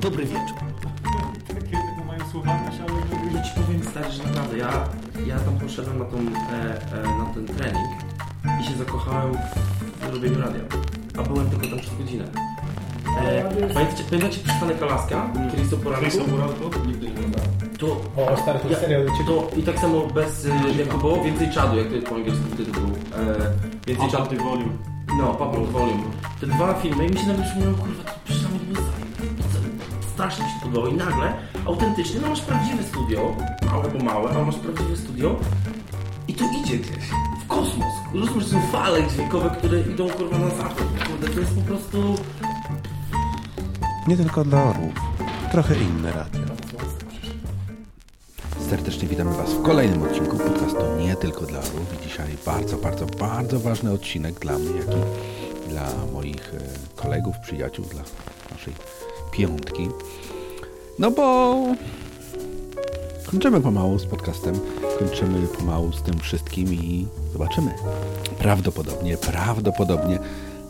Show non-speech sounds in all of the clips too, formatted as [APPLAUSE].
Dobry wieczór. Takie tego mają słuchalność, ale Ja ci powiem stary, że naprawdę, ja, ja tam poszedłem na, tą, e, e, na ten trening i się zakochałem w robieniu radia. A byłem tylko tam przez godzinę. E, pamiętacie, pamiętacie przystanek Alaska? Kiedyś do poranku? Chriso Muralko? Nigdy nie oglądałem. To, O, stary, to ja, serial to, I tak samo bez, y, jak to było, więcej czadu, jak to po angielsku tytuł był. E, więcej czadu. Volume. No, Papa Volume. Te dwa filmy i mi się nagle przypomniało, kurwa, Strasznie mi się podobało i nagle, autentycznie, no masz prawdziwe studio, małe bo małe, ale masz prawdziwe studio i tu idzie gdzieś, w kosmos. Rozumiesz, są fale dźwiękowe, które idą, kurwa, na zachód. Kurde, to jest po prostu... Nie tylko dla orłów. Trochę inne radio. Serdecznie witamy Was w kolejnym odcinku podcastu Nie tylko dla orłów. I dzisiaj bardzo, bardzo, bardzo ważny odcinek dla mnie, jak i dla moich e, kolegów, przyjaciół, dla naszej piątki. No bo kończymy pomału z podcastem, kończymy pomału z tym wszystkim i zobaczymy. Prawdopodobnie, prawdopodobnie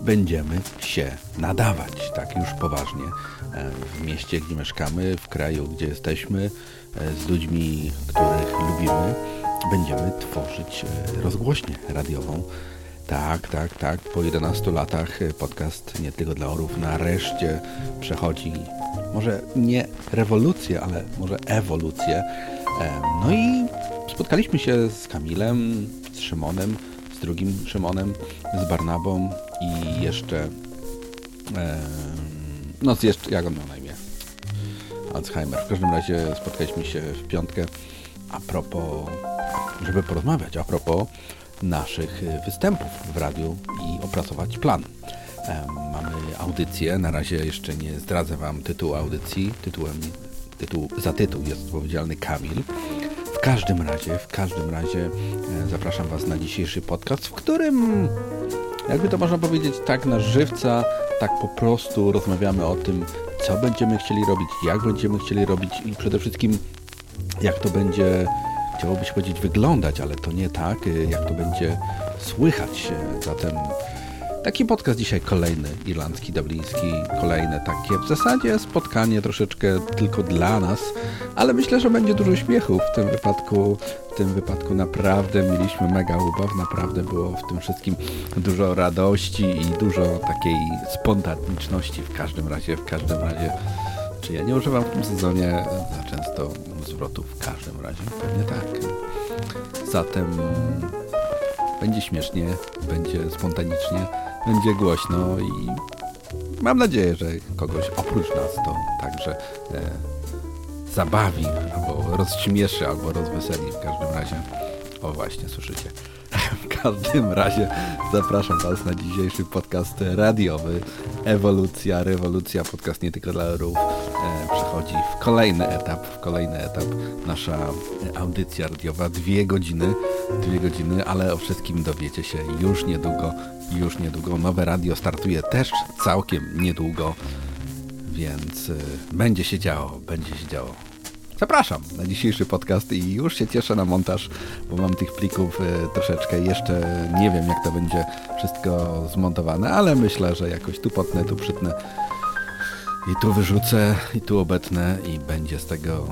będziemy się nadawać, tak już poważnie, e, w mieście, gdzie mieszkamy, w kraju, gdzie jesteśmy, e, z ludźmi, których lubimy, będziemy tworzyć e, rozgłośnię radiową. Tak, tak, tak. Po 11 latach e, podcast nie tylko dla orów nareszcie przechodzi może nie rewolucję, ale może ewolucję. E, No i spotkaliśmy się z Kamilem, z Szymonem, z drugim Szymonem, z Barnabą i jeszcze. E, no, z jeszcze. Jak on miał na imię? Alzheimer. W każdym razie spotkaliśmy się w piątkę a propos, żeby porozmawiać, a propos naszych e, występów w radiu i opracować plan. Em, Mamy audycję, na razie jeszcze nie zdradzę Wam tytułu audycji. Tytułem, tytuł, za tytuł jest odpowiedzialny Kamil. W każdym razie, w każdym razie e, zapraszam Was na dzisiejszy podcast, w którym, jakby to można powiedzieć, tak na żywca, tak po prostu rozmawiamy o tym, co będziemy chcieli robić, jak będziemy chcieli robić i przede wszystkim jak to będzie, chciałoby się powiedzieć, wyglądać, ale to nie tak, y, jak to będzie słychać. Y, Zatem taki podcast dzisiaj kolejny, irlandzki, dubliński, kolejne takie w zasadzie spotkanie troszeczkę tylko dla nas, ale myślę, że będzie dużo śmiechu w tym wypadku. W tym wypadku naprawdę mieliśmy mega ubaw, naprawdę było w tym wszystkim dużo radości i dużo takiej spontaniczności w każdym razie, w każdym razie. Czy ja nie używam w tym sezonie za często zwrotów? W każdym razie pewnie tak. Zatem będzie śmiesznie, będzie spontanicznie, będzie głośno i mam nadzieję, że kogoś oprócz nas to także e, zabawi, albo rozśmieszy, albo rozweseli w każdym razie. O właśnie, słyszycie. [LAUGHS] W każdym razie zapraszam Was na dzisiejszy podcast radiowy Ewolucja, rewolucja, podcast nie tylko dla orów e, przechodzi w kolejny etap, w kolejny etap nasza e, audycja radiowa, dwie godziny, dwie godziny, ale o wszystkim dowiecie się już niedługo, już niedługo. Nowe radio startuje też całkiem niedługo, więc e, będzie się działo, będzie się działo. Zapraszam na dzisiejszy podcast i już się cieszę na montaż, bo mam tych plików e, troszeczkę. Jeszcze nie wiem, jak to będzie wszystko zmontowane, ale myślę, że jakoś tu potnę, tu przytnę i tu wyrzucę, i tu obetnę i będzie z tego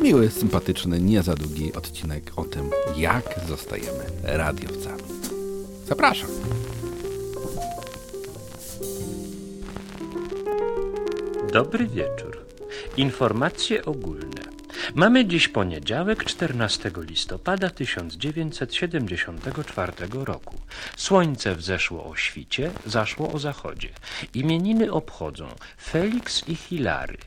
miły, sympatyczny, nie za długi odcinek o tym, jak zostajemy radiowcami. Zapraszam. Dobry wieczór. Informacje ogólne. Mamy dziś poniedziałek, 14 listopada 1974 roku. Słońce wzeszło o świcie, zaszło o zachodzie. Imieniny obchodzą Felix i Hilary.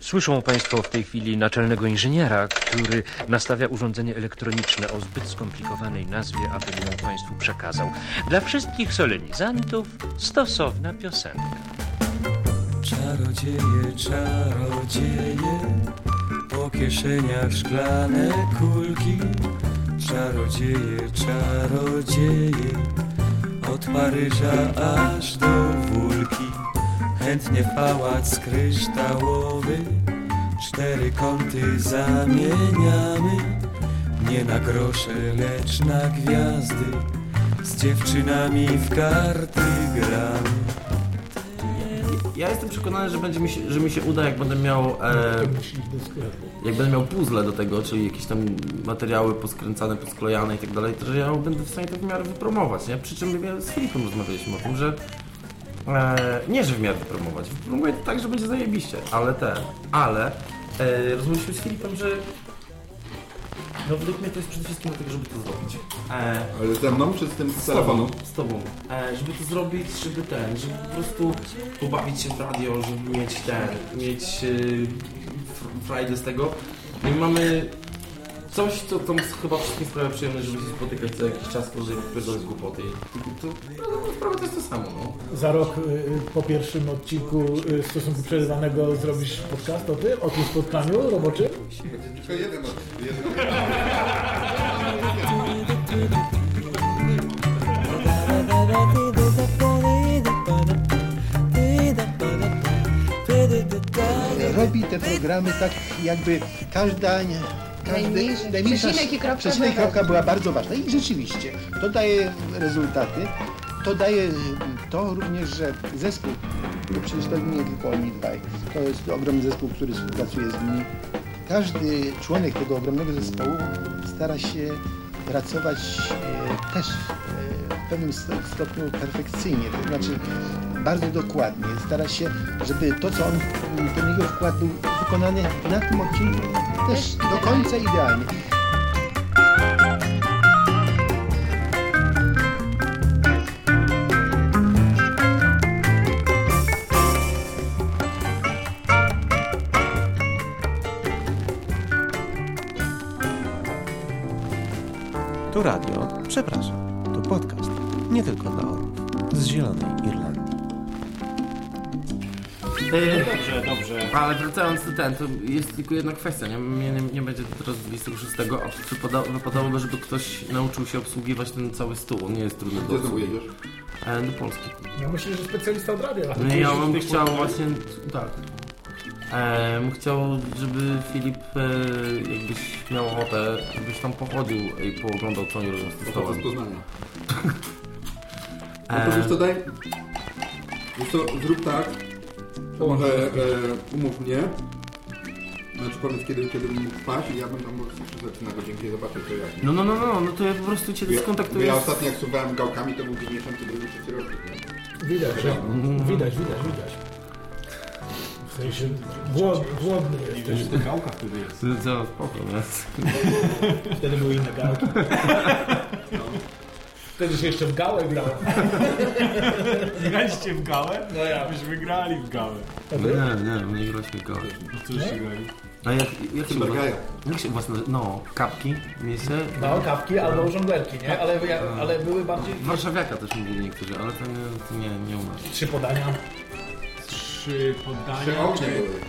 Słyszą Państwo w tej chwili naczelnego inżyniera, który nastawia urządzenie elektroniczne o zbyt skomplikowanej nazwie, abym ją Państwu przekazał. Dla wszystkich solenizantów stosowna piosenka. Czarodzieje, czarodzieje, po kieszeniach szklane kulki. Czarodzieje, czarodzieje, od Paryża aż do Wólki. Chętnie w pałac kryształowy, cztery kąty zamieniamy. Nie na grosze, lecz na gwiazdy, z dziewczynami w karty gramy. Ja jestem przekonany, że, będzie mi się, że mi się uda, jak będę miał e, jak będę miał puzzle do tego, czyli jakieś tam materiały poskręcane, posklejane i tak dalej, to że ja będę w stanie to w miarę wypromować, nie? Przy czym ja z Filipem rozmawialiśmy o tym, że e, nie, że w miarę wypromować, wypromuję to tak, że będzie zajebiście, ale te, ale e, rozmawialiśmy z Filipem, że no według mnie to jest przede wszystkim do tego, żeby to zrobić. E, Ale ze mną czy z tym z telefonu? z tobą. E, żeby to zrobić, żeby ten, żeby po prostu pobawić się w radio, żeby mieć ten, mieć e, fr- frajdę z tego. I mamy coś, co tam chyba wszystkim sprawia przyjemność, żeby się spotykać co jakiś czas, żeby pierdolić głupoty. I to, no, sprawa to jest to samo, no. Za rok y, po pierwszym odcinku y, stosunku przerywanego zrobisz podcast o tym, o tym spotkaniu roboczym? Będzie tylko jeden od jeden. robi te programy tak jakby każda nie, każdy, Najmniejszy przecinek i kropka przecinek i była kropka była bardzo ważna i rzeczywiście to daje rezultaty. To daje to również, że zespół, bo przecież to nie tylko oni dwaj, to jest ogromny zespół, który współpracuje z nimi. Każdy członek tego ogromnego zespołu stara się pracować e, też e, w pewnym sto- stopniu perfekcyjnie, to znaczy bardzo dokładnie. Stara się, żeby to, co on, ten jego wkład był wykonany na tym odcinku też do końca idealnie. Tu radio, przepraszam, to podcast, nie tylko dla orłów, z Zielonej Irlandii. E, Dobrze, dobrze. ale wracając do ten, to jest tylko jedna kwestia, nie, nie, nie, nie będzie to teraz 26, a wypada, wypadałoby, żeby ktoś nauczył się obsługiwać ten cały stół, on nie jest trudny do Gdzie znowu obsługi. jedziesz? E, do Polski. Ja myślę, że specjalista od radia. No ja bym chciał właśnie, tak. E, bym chciał, żeby Filip, e, jakbyś miał ochotę, żebyś tam pochodził i pooglądał, co oni robią z tym [LAUGHS] No to stołem. z Poznania. No to wiesz co, daj... Wiesz co, zrób tak, może e, umów mnie, znaczy powiedz kiedy, kiedy bym mógł spać i ja bym tam mógł przyjść na godzinkę i zobaczyć co jak. No, no, no, no, no to ja po prostu cię Ja, skontaktuję. ja ostatnio jak suwałem gałkami, to był 92 trzeci rok. Widać, że, widać, widać, widać. W sensie głod, głodny jesteś. W tych gałkach wtedy jest. Co, spoko, nie? [LAUGHS] Wtedy były inne gałki. [LAUGHS] Wtedy się jeszcze w gałę grało. [LAUGHS] Graliście w gałę? No ja. Myśmy grali w gałę. Nie, nie, my nie graliśmy goły. No cóżście grali? A jak, jak się. Jak się własne, no, kapki, miejsce? No, kapki albo żonglerki, nie? Ale, ja, ale były bardziej Warszawiaka też mówili niektórzy, ale to nie, to nie, nie u nas. trzy podania. Trzy poddania. Trzy ognie.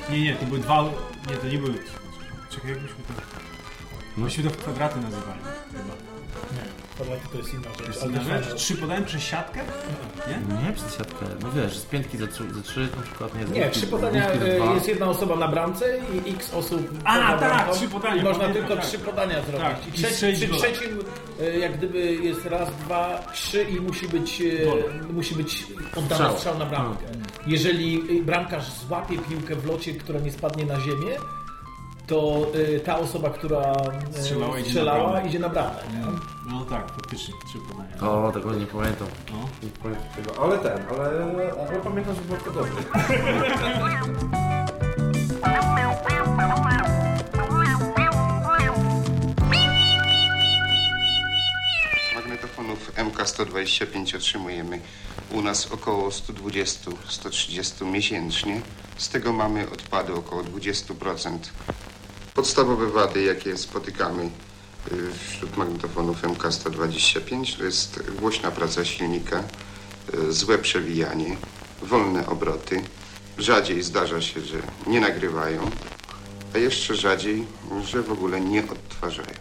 Nie, nie, to były dwa... Nie, to nie były... Czekaj, jak byśmy to... No. Myśmy to w kwadraty nazywali chyba. Nie, to jest inna rzecz. ale? Trzy podania przez siatkę? Nie? Nie przez siatkę, no wiesz, z piętki za trzy, za trzy na przykład nie z Nie, trzy podania e, dwa. jest jedna osoba na bramce i x osób A, poza tak, bramką. trzy podania, I można pamiętam, tylko tak. trzy podania zrobić. Tak, I i trzeci, przy gola. trzecim e, jak gdyby jest raz, dwa, trzy i musi być, e, Gola. musi być oddany Strzał. strzał na bramkę. Jeżeli e, bramkarz złapie piłkę w locie, która nie spadnie na ziemię, to e, ta osoba, która e, Strzelała, idzie na strzelała bramę. idzie na bramę. nie? No tak, faktycznie, trzy podania. O, tego nie pamiętam. No. Nie pamiętam tego, ale ten, ale, ale pamiętam, że było to dobrze. Magnetofonów MK125 otrzymujemy u nas około 120-130 miesięcznie. Z tego mamy odpady około 20%. Podstawowe wady, jakie spotykamy y, wśród magnetofonów MK125 to jest głośna praca silnika, y, złe przewijanie, wolne obroty. Rzadziej zdarza się, że nie nagrywają, a jeszcze rzadziej, że w ogóle nie odtwarzają.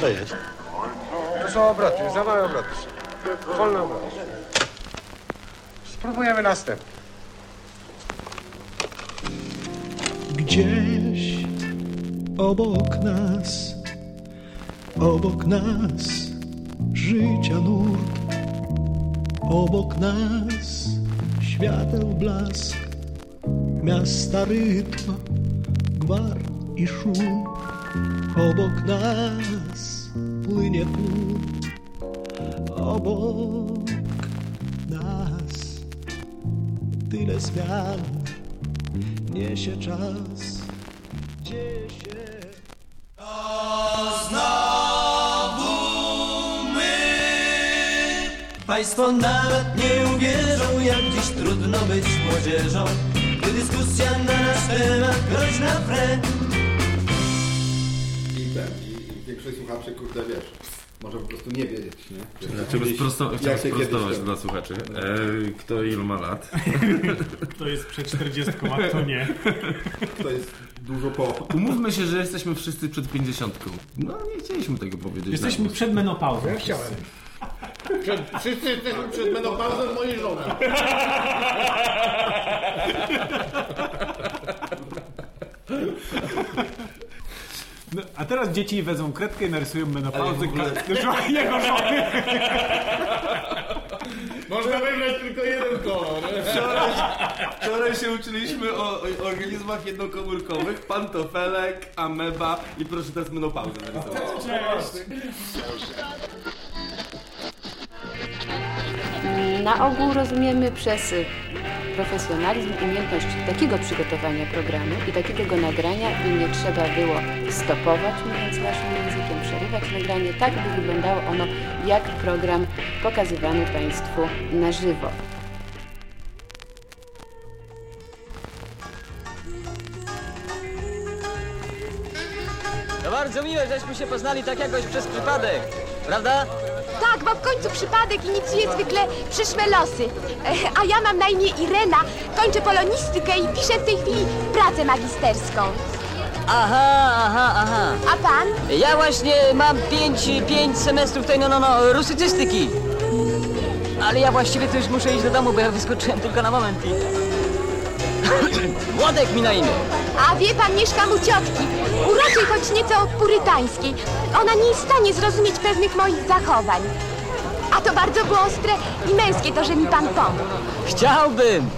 To jest? To są obroty, za małe obroty. Wolne obroty. Spróbujemy następny. Gdzieś obok nas, obok nas życia nurt, obok nas świateł blask, miasta rytm, gwar i szum, obok nas płynie płód, obok nas tyle zmian niesie czas, dzieje się. Państwo nawet nie uwierzą, jak dziś trudno być młodzieżą, gdy dyskusja na nasz temat groźna wrę. Większość słuchaczy, kurde, wiesz, może po prostu nie wiedzieć, nie? Kiedyś- sprosto, kiedyś sprostować dla słuchaczy. E, kto ilu ma lat? [LAUGHS] To jest przed 40, a kto nie. To jest dużo po. Umówmy się, że jesteśmy wszyscy przed 50. No nie chcieliśmy tego powiedzieć. Jesteśmy przed menopauzą. Ja chciałem. Przed, wszyscy jesteśmy przed menopauzą mojej żony. [LAUGHS] No, a teraz dzieci wezmą kredkę i narysują menopauzę ogóle- [LAUGHS] jego żony. Można wybrać tylko jeden kolor. Wczoraj, wczoraj się uczyliśmy o, o organizmach jednokomórkowych, pantofelek, ameba i proszę teraz menopauzę narysować. Na ogół rozumiemy przez y, profesjonalizm umiejętność takiego przygotowania programu i takiego go nagrania, by nie trzeba było stopować, mówiąc naszym językiem, przerywać nagranie, tak by wyglądało ono jak program pokazywany Państwu na żywo. To bardzo miłe, żeśmy się poznali tak jakoś przez przypadek, prawda? Tak, bo w końcu przypadek inicjuje zwykle przyszłe losy. E, A ja mam na imię Irena, kończę polonistykę i piszę w tej chwili pracę magisterską. Aha, aha, aha. A pan? Ja właśnie mam pięć, pięć semestrów tej, no, no, no, rusycystyki. Ale ja właściwie to już muszę iść do domu, bo ja wyskoczyłem tylko na moment i... Włodek mi na imię. A wie pan, mieszkam u ciotki. Uroczej, choć nieco purytańskiej. Ona nie jest w stanie zrozumieć pewnych moich zachowań. A to bardzo było ostre i męskie to, że mi pan pomógł. Chciałbym.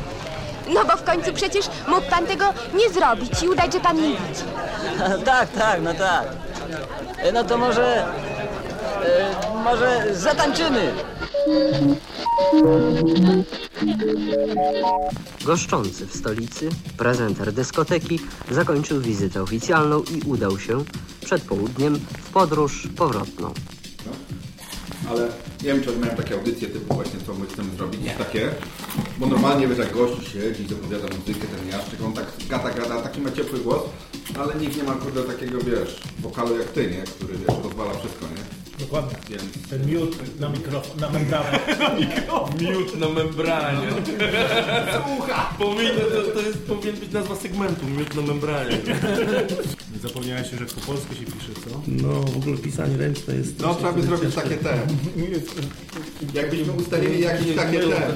No bo w końcu przecież mógł pan tego nie zrobić i udać, że pan nie widzi. [LAUGHS] tak, tak, no tak. E, No to może... E, może zatańczymy. Goszczący w stolicy, prezenter dyskoteki zakończył wizytę oficjalną i udał się przed południem w podróż powrotną. Ale nie wiem, czy miałem takie audycje typu właśnie, co my chcemy zrobić, takie, bo normalnie wiesz, jak gościu siedzi, zapowiada muzykę, ten jaszczyk, on tak gada, gada, taki ma ciepły głos, ale nikt nie ma kurde takiego, wiesz, wokalu jak ty, nie, który, wiesz, rozwala wszystko, nie? Dokładnie. Ten miód na mikrofon, na membranę. [LAUGHS] Miód na membranie. Słucha! Powinno, to, to jest, powinien być nazwa segmentu, miód na membranie. [LAUGHS] Zapomniałeś, że po polsku się pisze, co? No, w ogóle pisanie ręczne jest... No, trzeba by zrobić takie te. Jakbyśmy ustalili jakieś takie te.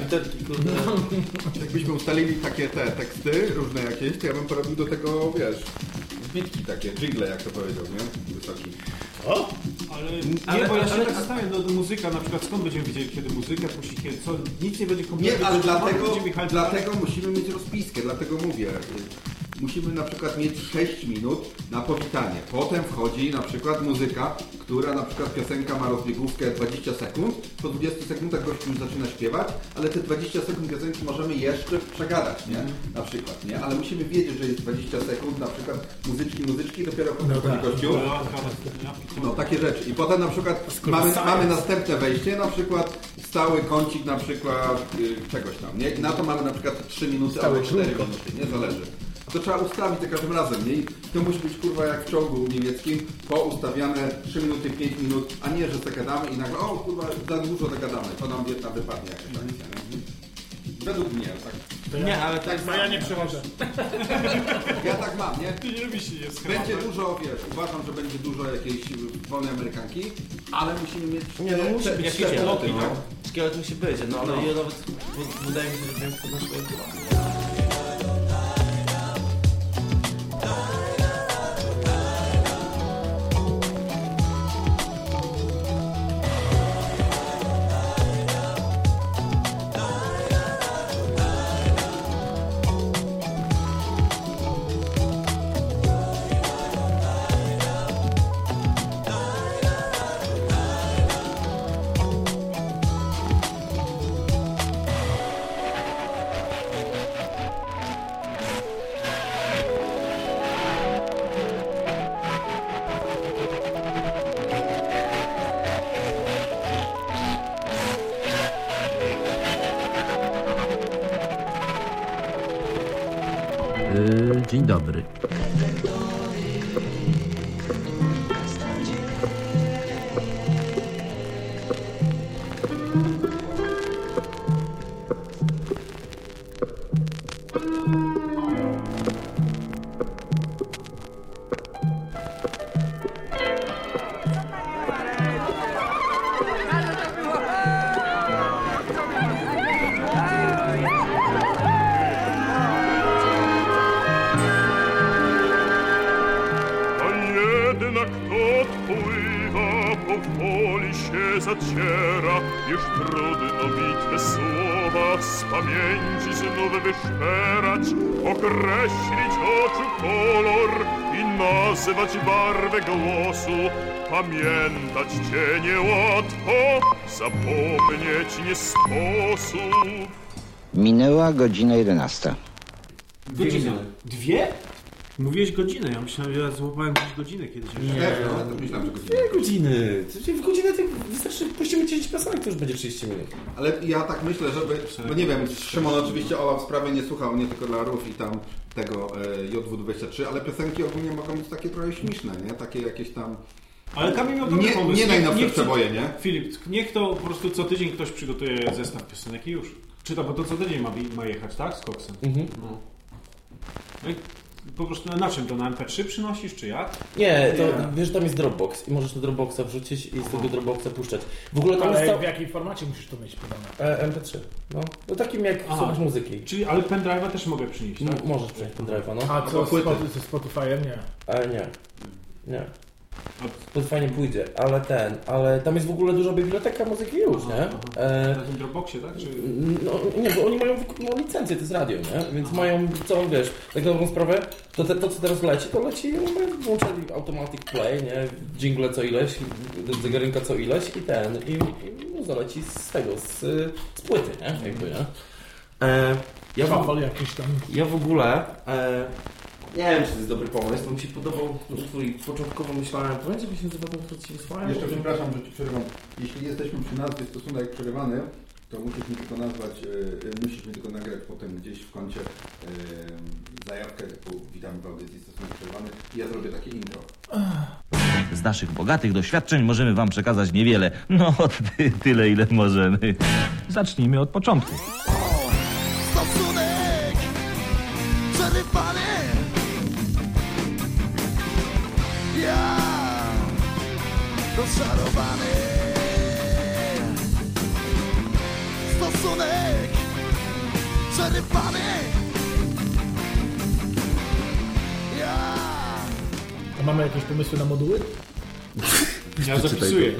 Jakbyśmy ustalili takie te teksty, różne jakieś, to ja bym porobił do tego, wiesz, zbitki takie, jingle, jak to powiedział, nie? Wysoki. O! Ale Ale- nie, bo ja się ale- tak zastanawiam, no, muzyka na przykład, skąd będziemy wiedzieli, kiedy muzyka puści, kiedy co, nic nie będzie kompletnie... Nie, ale dlatego, dlatego musimy mieć rozpiskę, dlatego mówię. Musimy na przykład mieć 6 minut na powitanie. Potem wchodzi na przykład muzyka, która na przykład piosenka ma rozbiegówkę 20 sekund. Po 20 sekundach gościu już zaczyna śpiewać, ale te 20 sekund piosenki możemy jeszcze przegadać, nie? Na przykład, nie? Ale musimy wiedzieć, że jest 20 sekund, na przykład muzyczki, muzyczki, dopiero No wchodzi tak. gościu. No takie rzeczy. I potem na przykład mamy, mamy następne wejście, na przykład stały kącik na przykład y, czegoś tam, nie? I na to mamy na przykład 3 minuty Stały albo 4 krótko. minuty, nie? Zależy. To trzeba ustawić za każdym razem, nie? I to musi być kurwa jak w ciągu niemieckim, poustawiane 3 minuty, 5 minut, a nie, że zagadamy i nagle, o kurwa, za dużo zagadamy, to nam jedna wypadnie jakaś akcja, nie? Według mnie, tak. To ja, ale tak, no ja nie przechodzę. Ja tak mam, nie? Ty nie lubisz się Będzie dużo, wiesz, uważam, że będzie dużo jakiejś wolnej Amerykanki, ale musimy mieć Nie, no musi być minuty, szkielet, no. Szkielet musi być, no ale No. ja nawet wydaje mi się, że wiem, kto nasz szkielet Pamiętać cię niełatwo, zapomnieć nie sposób. Minęła godzina 11. Godzina. Dwie? Mówiłeś godzinę, ja myślałem, że ja złapałem gdzieś godzinę kiedyś. Dwie godziny. W godzinę tak wystarczy, puścimy 10 piosenek, to już będzie 30 minut. Ale ja tak myślę, żeby, bo nie wiem, Szymon oczywiście Ola w sprawie nie słuchał, nie tylko dla Rów i tam tego e, JW23, ale piosenki ogólnie mogą być takie trochę śmieszne, nie? Takie jakieś tam... Ale Kamil miał dobry nie, pomysł. nie najnowsze przeboje, nie? Filip, niech to po prostu co tydzień ktoś przygotuje zestaw piosenek i już. Czy to, bo to co tydzień ma, ma jechać, tak? Z koksem. Mhm. No. No i po prostu na, czym to? Na MP3 przynosisz, czy jak? Nie, to wiesz, tam jest Dropbox i możesz do Dropboxa wrzucić i z tego Dropboxa puszczać. W ogóle tam Ale jest w jakim formacie musisz to mieć podane? E, MP3. No, no takim jak Aha. słuchasz muzyki. Czyli, ale pendrive'a też mogę przynieść, tak? Możesz przynieść pendrive'a, no. A co z Spotify'em? Nie. Ale nie. Nie. Spotify nie pójdzie, ale ten, ale tam jest w ogóle duża biblioteka muzyki już, nie? E, Na tym Dropboxie, tak? Czy... no nie, bo oni mają no, licencję, to jest radio, nie? Więc mają całą, wiesz, tak dobrą sprawę, to, te, to co teraz leci, to leci, no, my włączyli automatic play, nie? Jingle co ileś, zegarynka co ileś i ten, i, i no, zaleci z tego, z, z płyty, nie? Jakby, nie? E, ja, w, ja w ogóle, e, nie wiem, czy to jest dobry pomysł, to mi się podobał utwór i początkowo myślałem, pamiętasz, jak się nazywa ten, który ci wysłałem? Jeszcze przepraszam, że Ci przerywam. Jeśli jesteśmy przy nazwie stosunek przerywany, to musisz mi tylko nazwać, e, musisz mi tylko nagrać potem gdzieś w kącie e, zajawkę typu witam w audycji stosunek przerywany i ja zrobię takie intro. Z naszych bogatych doświadczeń możemy Wam przekazać niewiele. No, ty, tyle, ile możemy. Zacznijmy od początku. Rozczarowany Stosunek przerywany Ja A mamy jakieś pomysły na moduły? [LAUGHS] Ja zapisuję.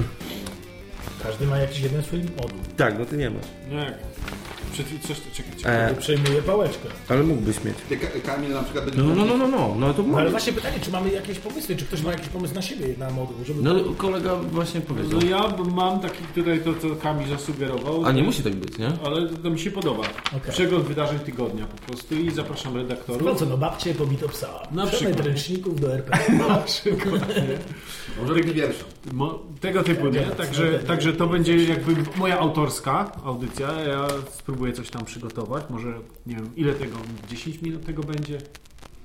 Każdy ma jakiś jeden swój moduł. Tak, no ty nie masz. Nie. Przed coś, czekaj, E, czekaj. Przejmuję pałeczkę. Ale mógłbyś mieć. Ty, Kamil na przykład będzie... No, no, no, no, no, no to No, ale właśnie pytanie, czy mamy jakieś pomysły, czy ktoś ma jakiś pomysł na siebie na moduł, żeby... No kolega właśnie powiedział. No ja mam taki tutaj to, co Kamil zasugerował. A nie musi tak być, nie? Ale to mi się podoba. Okej. Przegląd wydarzeń tygodnia po prostu i zapraszam redaktorów. No co, no babcie pobito psa. Na przykład. ręczników do RP. [LAUGHS] Na przykład, nie? Może pierwszy. Mo- tego typu, nie? Także, także to będzie jakby moja autorska audycja. Ja spróbuję coś tam przygotować. Może, nie wiem, ile tego, 10 minut tego będzie?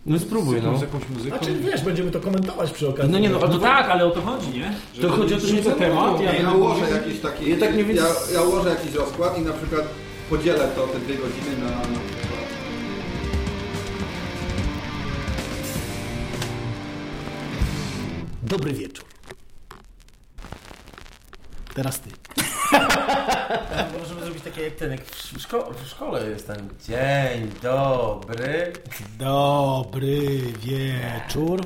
No spróbuj, z no. z jakąś muzyką. Znaczy wiesz, będziemy to komentować przy okazji. No nie, no, ale No tak, ale o to chodzi, nie? To chodzi o to, że nie temat, ja Ja, będę ułożę jakiś taki... Ja tak więcej- ja, ja ułożę jakiś rozkład i na przykład podzielę to te dwie godziny na... Dobry wieczór. Teraz ty. [LAUGHS] Możemy zrobić takie jak ten, jak w, szko- w szkole jest ten dzień dobry. Dobry wieczór.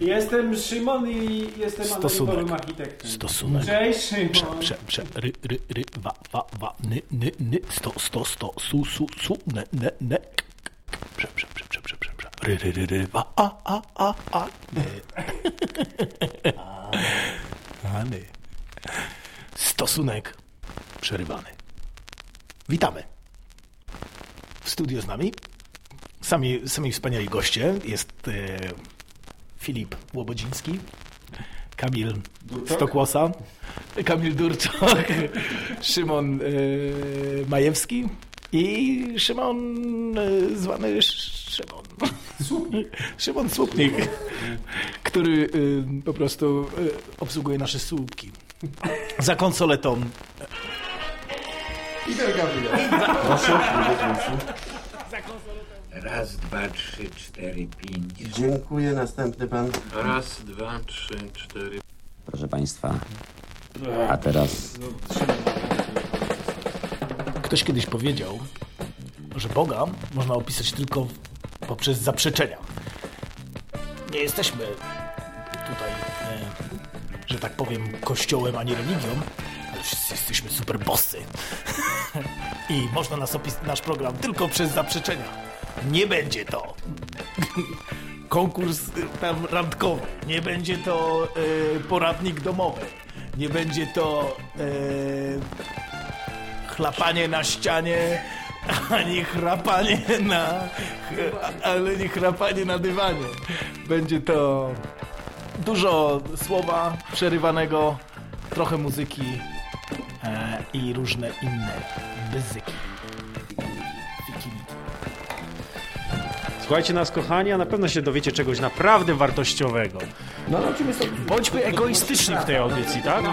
Jestem Szymon i jestem Stosunek. anonimowym architektem. Stosunek. Cześć Szymon. Prze, prze, prze, ry, ry, ry, wa, wa, wa, ny, ny, ny, sto, sto, sto, su, su, su, ne, ne, ne. Prze, prze, prze, prze, prze, prze, prze. Ry, ry, ry, ry, wa, a, a, a, a, ny. [LAUGHS] A, ny. Stosunek przerywany. Witamy. W studiu z nami sami, sami wspaniali goście. Jest e, Filip Łobodziński, Kamil Stokłosa, Kamil Durczok, Szymon e, Majewski i Szymon e, zwany Szymon. Szymon Słupnik, który y, po prostu y, obsługuje nasze słupki. Za konsoletą. Raz, dwa, trzy, cztery, pięć. Dziękuję, następny pan. Raz, dwa, trzy, cztery. Proszę Państwa, a teraz Ktoś kiedyś powiedział, że Boga można opisać tylko poprzez zaprzeczenia. Nie jesteśmy tutaj, e, że tak powiem, kościołem ani religią, ale wszyscy jesteśmy super bossy. [LAUGHS] I można nas opis- nasz program tylko przez zaprzeczenia. Nie będzie to [LAUGHS] konkurs y, tam randkowy, nie będzie to y, poradnik domowy, nie będzie to y, chlapanie na ścianie, [LAUGHS] ani chrapanie na... ale nie chrapanie na dywanie. Będzie to dużo słowa przerywanego, trochę muzyki e, i różne inne bzyki. Słuchajcie nas, kochani, a na pewno się dowiecie czegoś naprawdę wartościowego. No, no, czym jest to? Bądźmy egoistyczni w tej audycji, tak?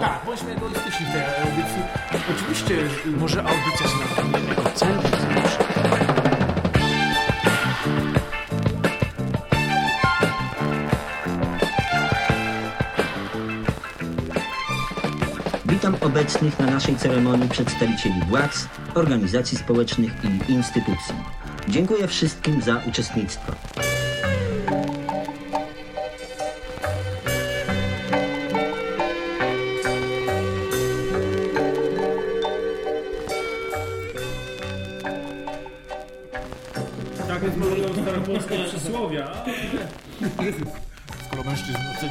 Tak, bądźmy egoistyczni w tej audycji. Oczywiście, może audycja się napełni egocentryzm. Witam obecnych na naszej ceremonii przedstawicieli władz, organizacji społecznych i instytucji. Dziękuję wszystkim za uczestnictwo. Tak jest mówią staropolskie przysłowia. [LAUGHS]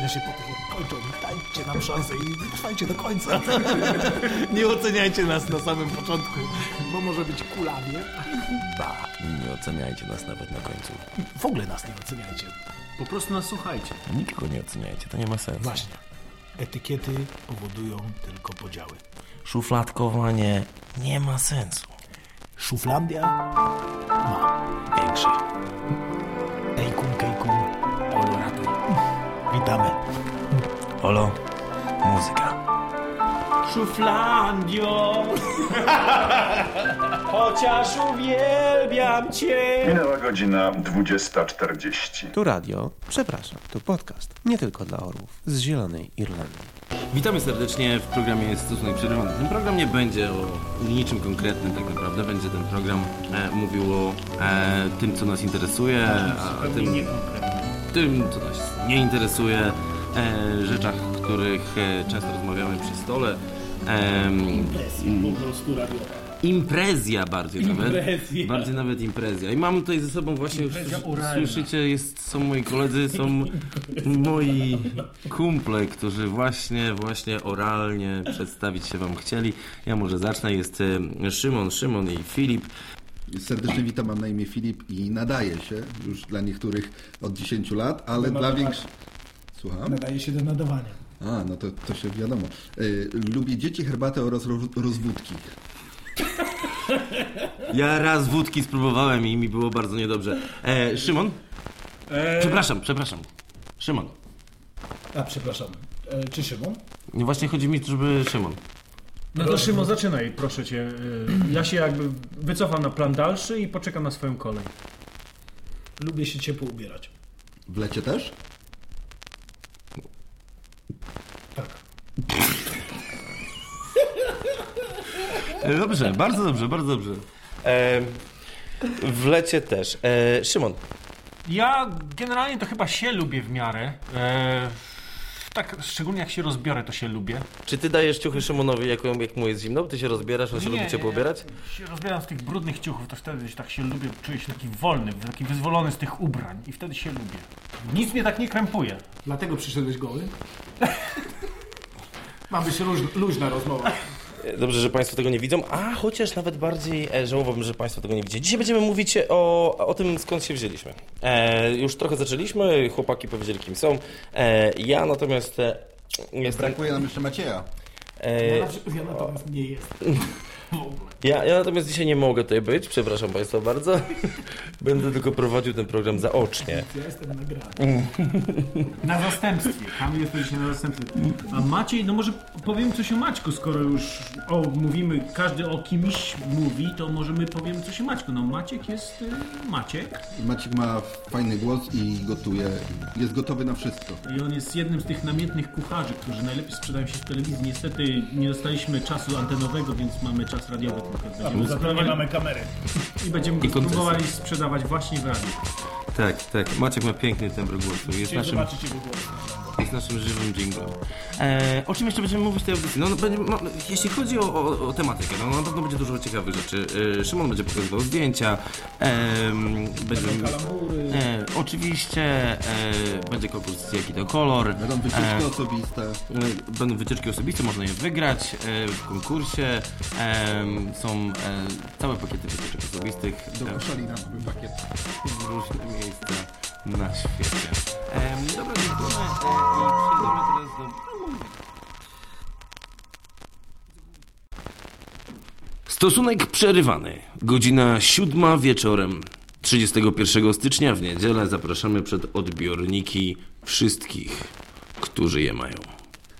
Się po jak kończą, dajcie nam szansę i trwajcie do końca. [LAUGHS] Nie oceniajcie nas na samym początku, bo może być kulawie. Ba. Nie oceniajcie nas nawet na końcu. W ogóle nas nie oceniajcie. Po prostu nas słuchajcie. Nikogo nie oceniajcie, to nie ma sensu. Właśnie. Etykiety powodują tylko podziały. Szufladkowanie nie ma sensu. Szuflandia ma kejkun, olo ratuj. Witamy. Olo, muzyka. Szuflandio, [LAUGHS] chociaż uwielbiam cię. Minęła godzina 20.40. Tu radio, przepraszam, tu podcast. Nie tylko dla orłów z Zielonej Irlandii. Witamy serdecznie w programie Stosunek Przerywany. Ten program nie będzie o niczym konkretnym tak naprawdę. Będzie ten program e, mówił o e, tym, co nas interesuje, a tym, tym, co nas nie interesuje, e, rzeczach, o których e, często rozmawiamy przy stole. Po prostu radiowa. Imprezja bardziej nawet. Imprezja. Bardziej nawet imprezja. I mam tutaj ze sobą właśnie, już Imprezja słyszycie, jest, są moi koledzy, są moi kumple, którzy właśnie, właśnie oralnie przedstawić się wam chcieli. Ja może zacznę. Jest e, Szymon, Szymon i Filip. Serdecznie witam, mam na imię Filip i nadaje się już dla niektórych od 10 lat, ale dla większych... Słucham? Nadaje się do nadawania. A, no to, to się wiadomo. Y, lubię dzieci, herbatę oraz roz, rozwódki. [LAUGHS] Ja raz wódki spróbowałem i mi było bardzo niedobrze. E, Szymon? Przepraszam, przepraszam. Szymon. A, przepraszam. E, czy Szymon? Nie, właśnie chodzi mi, żeby Szymon. No to Szymon, zaczynaj, proszę cię. Y, Ja się jakby wycofam na plan dalszy i poczekam na swoją kolej. Lubię się ciepło ubierać. W lecie też? E, Dobrze, bardzo dobrze, bardzo dobrze. E, w lecie też. E, Szymon, Ja generalnie to chyba się lubię w miarę. E, tak, szczególnie jak się rozbiorę, to się lubię. czy ty dajesz ciuchy Szymonowi, jak, jak mu jest zimno? Ty się rozbierasz, on się lubi ciepło ubierać? się rozbieram z tych brudnych ciuchów, to wtedy tak się lubię, czuję się taki wolny, taki wyzwolony z tych ubrań i wtedy się lubię. Nic mnie tak nie krępuje. Dlatego przyszedłeś goły? Ma być luź, luźna rozmowa. Dobrze, że Państwo tego nie widzą, a chociaż nawet bardziej e, żałowałbym, że Państwo tego nie widzicie. Dzisiaj będziemy mówić o, o tym, skąd się wzięliśmy. E, już trochę zaczęliśmy, chłopaki powiedzieli, kim są. E, ja natomiast e, jestem... Brakuje nam jeszcze Macieja. E, Ja, na, ja natomiast nie [LAUGHS] Ja, ja natomiast dzisiaj nie mogę tutaj być, przepraszam Państwa bardzo. [LAUGHS] Będę tylko prowadził ten program zaocznie. Ja jestem nagrany. Na zastępstwie. Kamil jest dzisiaj na zastępstwie. A Maciej, no może powiem coś o Maćku, skoro już o, mówimy, każdy o kimś mówi, to może my powiemy coś o Maćku. No Maciek jest y, Maciek Maciek ma fajny głos i gotuje. Jest gotowy na wszystko. i on jest jednym z tych namiętnych kucharzy, którzy najlepiej sprzedają się w telewizji. Niestety nie dostaliśmy czasu antenowego, więc mamy czas radiowy tylko. Będziemy za to nie mamy kamery. I będziemy I spróbowali sprzedawać właśnie w radiu. Tak, tak. Maciek ma piękny tembr głosu. Jest Chciałem naszym, zobaczyć jego głos. Jest naszym żywym jinglem. E, o czym jeszcze będziemy mówić w tej audycji? No, no, będzie, no, jeśli chodzi o, o, o tematykę, no na pewno będzie dużo ciekawych rzeczy. E, Szymon będzie pokazywał zdjęcia. E, kalambury. e, oczywiście e, będzie konkurs jaki to kolor. Będą wycieczki osobiste. E, będą wycieczki osobiste, można je wygrać e, w konkursie. E, są e, całe pakiety wycieczek osobistych. Do E, Koszalina były pakiet. w różne miejsca na świecie. Em, dobra, dziękujemy e, i przejdziemy teraz do... Stosunek przerywany. Godzina siódma wieczorem 31 stycznia w niedzielę zapraszamy przed odbiorniki wszystkich, którzy je mają.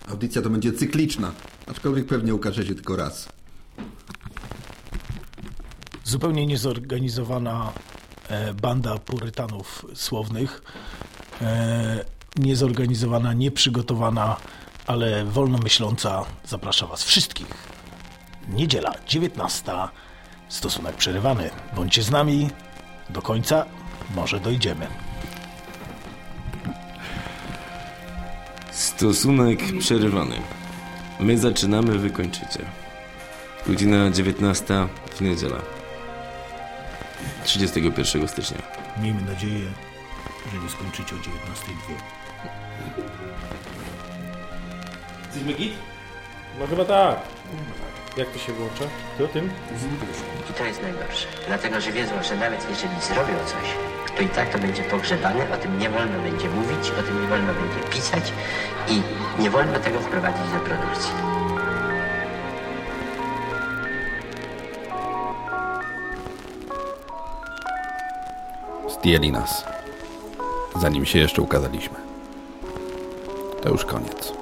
Audycja to będzie cykliczna, aczkolwiek pewnie ukaże się tylko raz. Zupełnie niezorganizowana banda purytanów słownych. E, niezorganizowana, nieprzygotowana, ale wolnomyśląca zaprasza Was wszystkich. Niedziela, 19. Stosunek przerywany. Bądźcie z nami do końca, może dojdziemy. Stosunek przerywany. My zaczynamy, wy kończycie. Godzina 19 w niedzielę. 31 stycznia. Miejmy nadzieję, że nie skończycie o 19.02. Jesteśmy git? No chyba tak. Jak to się włącza? Ty o tym? I to jest najgorsze. Dlatego, że wiedzą, że nawet jeżeli zrobią coś, to i tak to będzie pogrzebane, o tym nie wolno będzie mówić, o tym nie wolno będzie pisać i nie wolno tego wprowadzić do produkcji. Zdjęli nas. Zanim się jeszcze ukazaliśmy. To już koniec.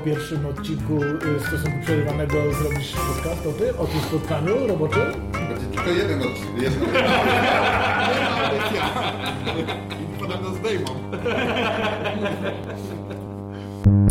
Po pierwszym odcinku y, stosunku przerywanego zrobisz podcast o tym, o tym spotkaniu roboczym? Będzie tylko jeden odcinek. Jedna. [LAUGHS] Podobno zdejmą. [LAUGHS]